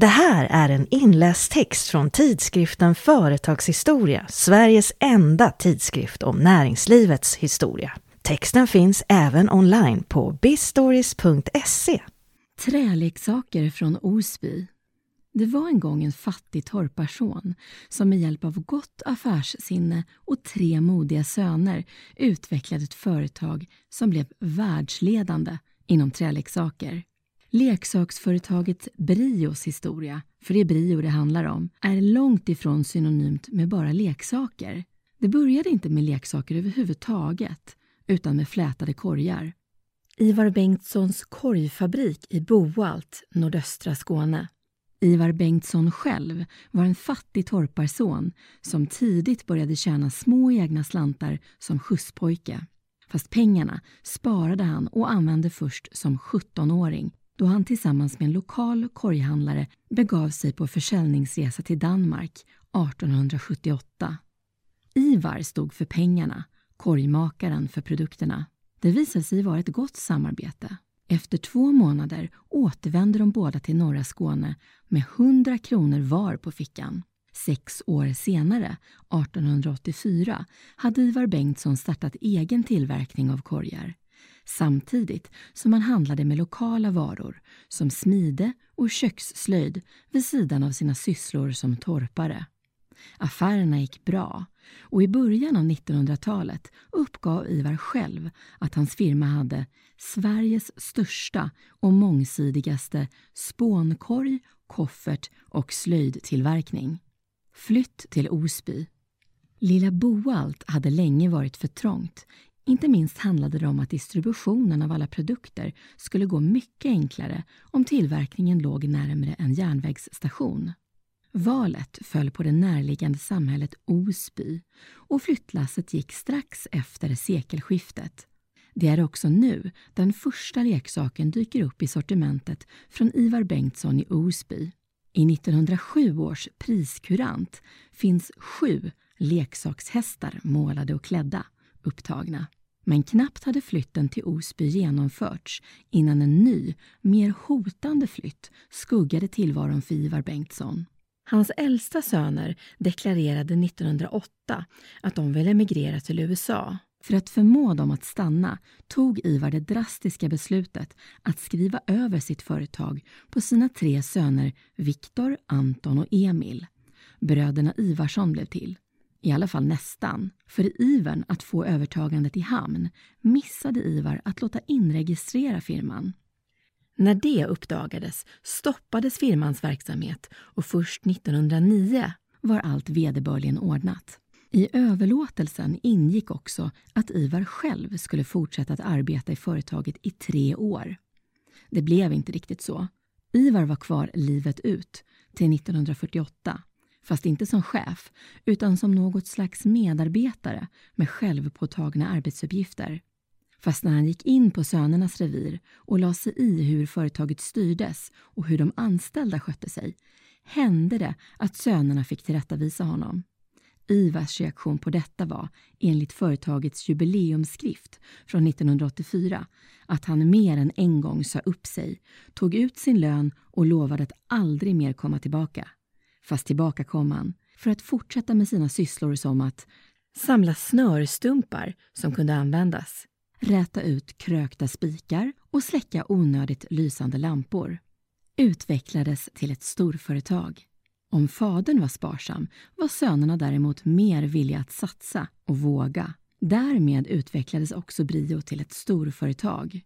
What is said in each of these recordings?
Det här är en inläst text från tidskriften Företagshistoria, Sveriges enda tidskrift om näringslivets historia. Texten finns även online på bistories.se. Träleksaker från Osby. Det var en gång en fattig torparson som med hjälp av gott affärssinne och tre modiga söner utvecklade ett företag som blev världsledande inom träleksaker. Leksaksföretaget Brios historia, för det är Brio det handlar om, är långt ifrån synonymt med bara leksaker. Det började inte med leksaker överhuvudtaget, utan med flätade korgar. Ivar Bengtssons korgfabrik i Boalt, nordöstra Skåne. Ivar Bengtsson själv var en fattig torparson som tidigt började tjäna små egna slantar som skjutspojke. Fast pengarna sparade han och använde först som 17-åring då han tillsammans med en lokal korghandlare begav sig på försäljningsresa till Danmark 1878. Ivar stod för pengarna, korgmakaren för produkterna. Det visade sig vara ett gott samarbete. Efter två månader återvände de båda till norra Skåne med 100 kronor var på fickan. Sex år senare, 1884, hade Ivar Bengtsson startat egen tillverkning av korgar samtidigt som han handlade med lokala varor som smide och köksslöjd vid sidan av sina sysslor som torpare. Affärerna gick bra och i början av 1900-talet uppgav Ivar själv att hans firma hade Sveriges största och mångsidigaste spånkorg, koffert och slöjdtillverkning. Flytt till Osby. Lilla Boalt hade länge varit för trångt inte minst handlade det om att distributionen av alla produkter skulle gå mycket enklare om tillverkningen låg närmare en järnvägsstation. Valet föll på det närliggande samhället Osby och flyttlasset gick strax efter sekelskiftet. Det är också nu den första leksaken dyker upp i sortimentet från Ivar Bengtsson i Osby. I 1907 års priskurant finns sju leksakshästar målade och klädda upptagna. Men knappt hade flytten till Osby genomförts innan en ny, mer hotande flytt skuggade tillvaron för Ivar Bengtsson. Hans äldsta söner deklarerade 1908 att de ville emigrera till USA. För att förmå dem att stanna tog Ivar det drastiska beslutet att skriva över sitt företag på sina tre söner Viktor, Anton och Emil. Bröderna Ivarsson blev till. I alla fall nästan. För i ivern att få övertagandet i hamn missade Ivar att låta inregistrera firman. När det uppdagades stoppades firmans verksamhet och först 1909 var allt vederbörligen ordnat. I överlåtelsen ingick också att Ivar själv skulle fortsätta att arbeta i företaget i tre år. Det blev inte riktigt så. Ivar var kvar livet ut, till 1948 fast inte som chef, utan som något slags medarbetare med självpåtagna arbetsuppgifter. Fast när han gick in på sönernas revir och la sig i hur företaget styrdes och hur de anställda skötte sig, hände det att sönerna fick tillrättavisa honom. Ivars reaktion på detta var, enligt företagets jubileumsskrift från 1984, att han mer än en gång sa upp sig, tog ut sin lön och lovade att aldrig mer komma tillbaka. Fast tillbaka kom han för att fortsätta med sina sysslor som att samla snörstumpar som kunde användas, räta ut krökta spikar och släcka onödigt lysande lampor. Utvecklades till ett storföretag. Om fadern var sparsam var sönerna däremot mer villiga att satsa och våga. Därmed utvecklades också Brio till ett storföretag.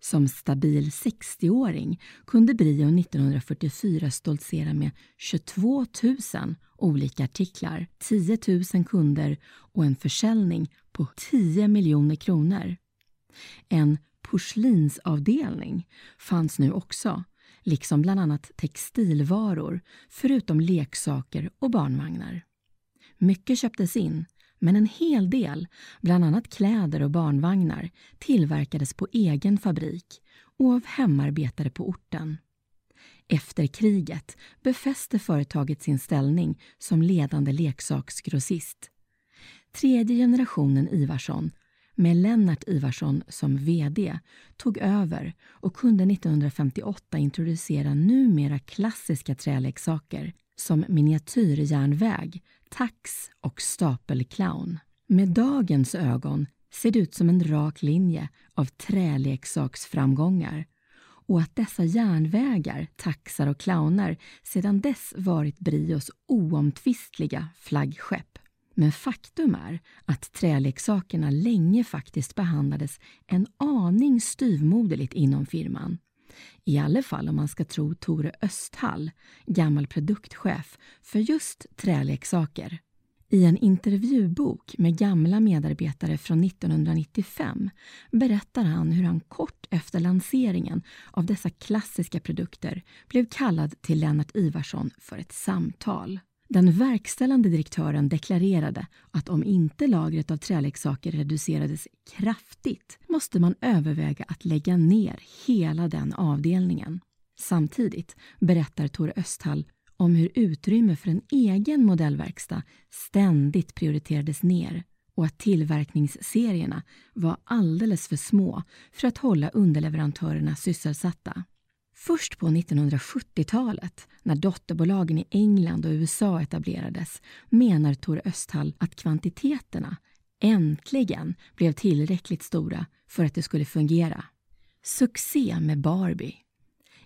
Som stabil 60-åring kunde Brio 1944 stoltsera med 22 000 olika artiklar, 10 000 kunder och en försäljning på 10 miljoner kronor. En porslinsavdelning fanns nu också, liksom bland annat textilvaror, förutom leksaker och barnvagnar. Mycket köptes in, men en hel del, bland annat kläder och barnvagnar, tillverkades på egen fabrik och av hemarbetare på orten. Efter kriget befäste företaget sin ställning som ledande leksaksgrossist. Tredje generationen Ivarsson, med Lennart Ivarsson som VD, tog över och kunde 1958 introducera numera klassiska träleksaker som miniatyrjärnväg, tax och stapelclown. Med dagens ögon ser det ut som en rak linje av träleksaksframgångar och att dessa järnvägar, taxar och clowner sedan dess varit Brios oomtvistliga flaggskepp. Men faktum är att träleksakerna länge faktiskt behandlades en aning styvmoderligt inom firman. I alla fall om man ska tro Tore Östhall, gammal produktchef för just träleksaker. I en intervjubok med gamla medarbetare från 1995 berättar han hur han kort efter lanseringen av dessa klassiska produkter blev kallad till Lennart Ivarsson för ett samtal. Den verkställande direktören deklarerade att om inte lagret av träleksaker reducerades kraftigt måste man överväga att lägga ner hela den avdelningen. Samtidigt berättar Tore Östhall om hur utrymme för en egen modellverkstad ständigt prioriterades ner och att tillverkningsserierna var alldeles för små för att hålla underleverantörerna sysselsatta. Först på 1970-talet, när dotterbolagen i England och USA etablerades, menar Tor Östhall att kvantiteterna äntligen blev tillräckligt stora för att det skulle fungera. Succé med Barbie.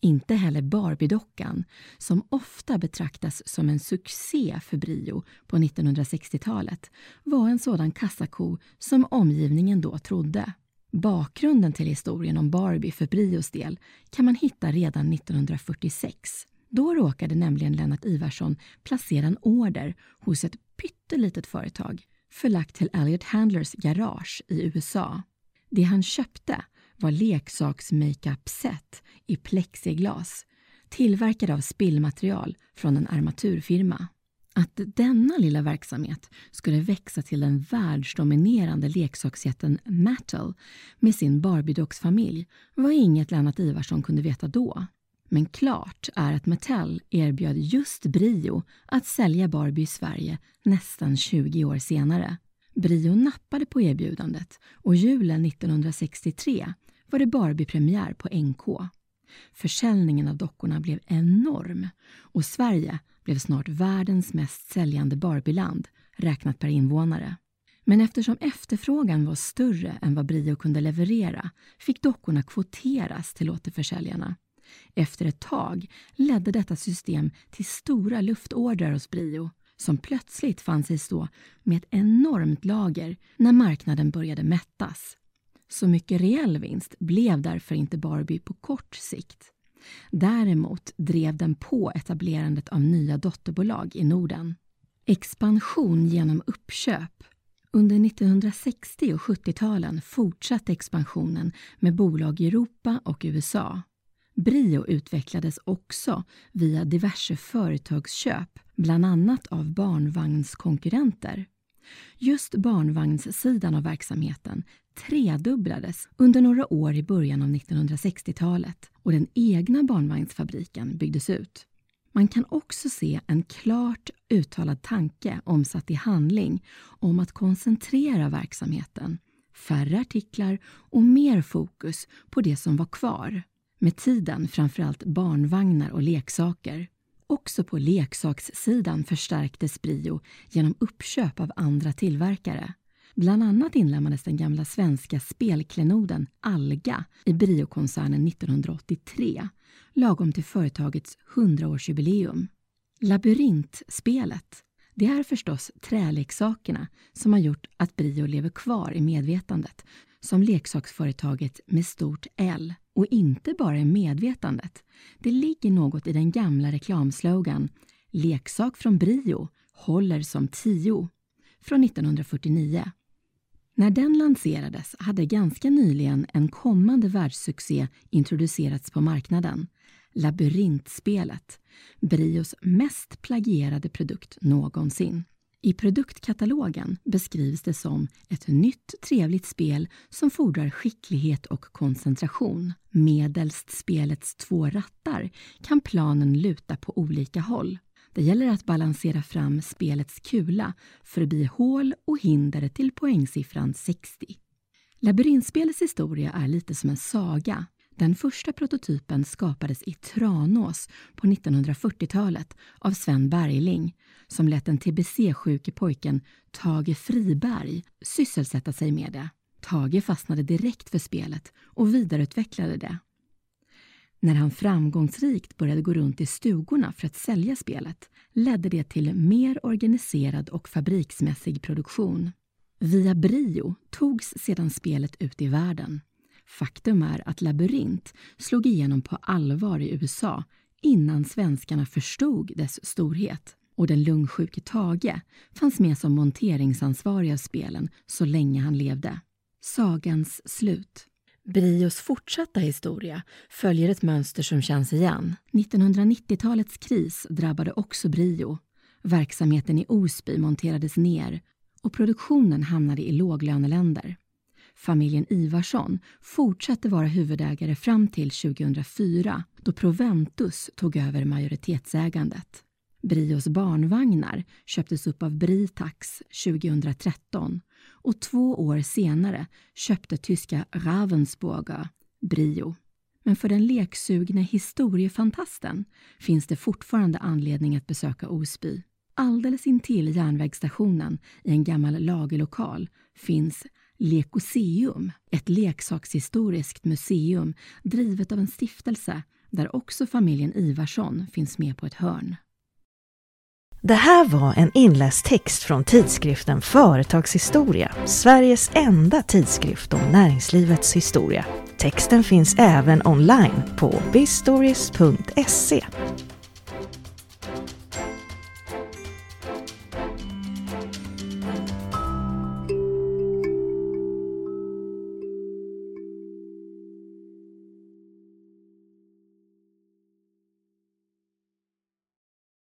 Inte heller Barbiedockan, som ofta betraktas som en succé för Brio på 1960-talet, var en sådan kassako som omgivningen då trodde. Bakgrunden till historien om Barbie för Brios del kan man hitta redan 1946. Då råkade nämligen Lennart Ivarsson placera en order hos ett pyttelitet företag förlagt till Elliot Handlers garage i USA. Det han köpte var leksaks makeup-set i plexiglas tillverkade av spillmaterial från en armaturfirma. Att denna lilla verksamhet skulle växa till den världsdominerande leksaksjätten Mattel med sin Barbiedocksfamilj var inget Lennart Ivarsson kunde veta då. Men klart är att Mattel erbjöd just Brio att sälja Barbie i Sverige nästan 20 år senare. Brio nappade på erbjudandet och julen 1963 var det Barbie-premiär på NK. Försäljningen av dockorna blev enorm och Sverige blev snart världens mest säljande Barbieland räknat per invånare. Men eftersom efterfrågan var större än vad Brio kunde leverera fick dockorna kvoteras till återförsäljarna. Efter ett tag ledde detta system till stora luftordrar hos Brio som plötsligt fann sig stå med ett enormt lager när marknaden började mättas. Så mycket reell vinst blev därför inte Barbie på kort sikt. Däremot drev den på etablerandet av nya dotterbolag i Norden. Expansion genom uppköp. Under 1960 och 70-talen fortsatte expansionen med bolag i Europa och USA. Brio utvecklades också via diverse företagsköp, bland annat av barnvagnskonkurrenter. Just barnvagnssidan av verksamheten tredubblades under några år i början av 1960-talet och den egna barnvagnsfabriken byggdes ut. Man kan också se en klart uttalad tanke omsatt i handling om att koncentrera verksamheten, färre artiklar och mer fokus på det som var kvar. Med tiden framförallt barnvagnar och leksaker. Också på leksakssidan förstärktes Brio genom uppköp av andra tillverkare. Bland annat inlemmades den gamla svenska spelklenoden Alga i Brio-koncernen 1983, lagom till företagets 100-årsjubileum. Labyrintspelet, det är förstås träleksakerna som har gjort att Brio lever kvar i medvetandet som leksaksföretaget med stort L. Och inte bara i medvetandet. Det ligger något i den gamla reklamslogan Leksak från Brio håller som tio från 1949. När den lanserades hade ganska nyligen en kommande världssuccé introducerats på marknaden. Labyrintspelet, Brios mest plagierade produkt någonsin. I produktkatalogen beskrivs det som ett nytt trevligt spel som fordrar skicklighet och koncentration. Medelst spelets två rattar kan planen luta på olika håll. Det gäller att balansera fram spelets kula förbi hål och hinder till poängsiffran 60. Labyrintspelets historia är lite som en saga. Den första prototypen skapades i Tranås på 1940-talet av Sven Bergling som lät den tbc-sjuke pojken Tage Friberg sysselsätta sig med det. Tage fastnade direkt för spelet och vidareutvecklade det. När han framgångsrikt började gå runt i stugorna för att sälja spelet ledde det till mer organiserad och fabriksmässig produktion. Via Brio togs sedan spelet ut i världen. Faktum är att Labyrint slog igenom på allvar i USA innan svenskarna förstod dess storhet och den lungsjuke Tage fanns med som monteringsansvarig av spelen så länge han levde. Sagans slut. Brios fortsatta historia följer ett mönster som känns igen. 1990-talets kris drabbade också Brio. Verksamheten i Osby monterades ner och produktionen hamnade i låglöneländer. Familjen Ivarsson fortsatte vara huvudägare fram till 2004 då Proventus tog över majoritetsägandet. Brios barnvagnar köptes upp av Britax 2013 och två år senare köpte tyska Ravensburger Brio. Men för den leksugne historiefantasten finns det fortfarande anledning att besöka Osby. Alldeles intill järnvägsstationen i en gammal lagerlokal finns Lekoseum, ett leksakshistoriskt museum drivet av en stiftelse där också familjen Ivarsson finns med på ett hörn. Det här var en inläst text från tidskriften Företagshistoria, Sveriges enda tidskrift om näringslivets historia. Texten finns även online på bistories.se.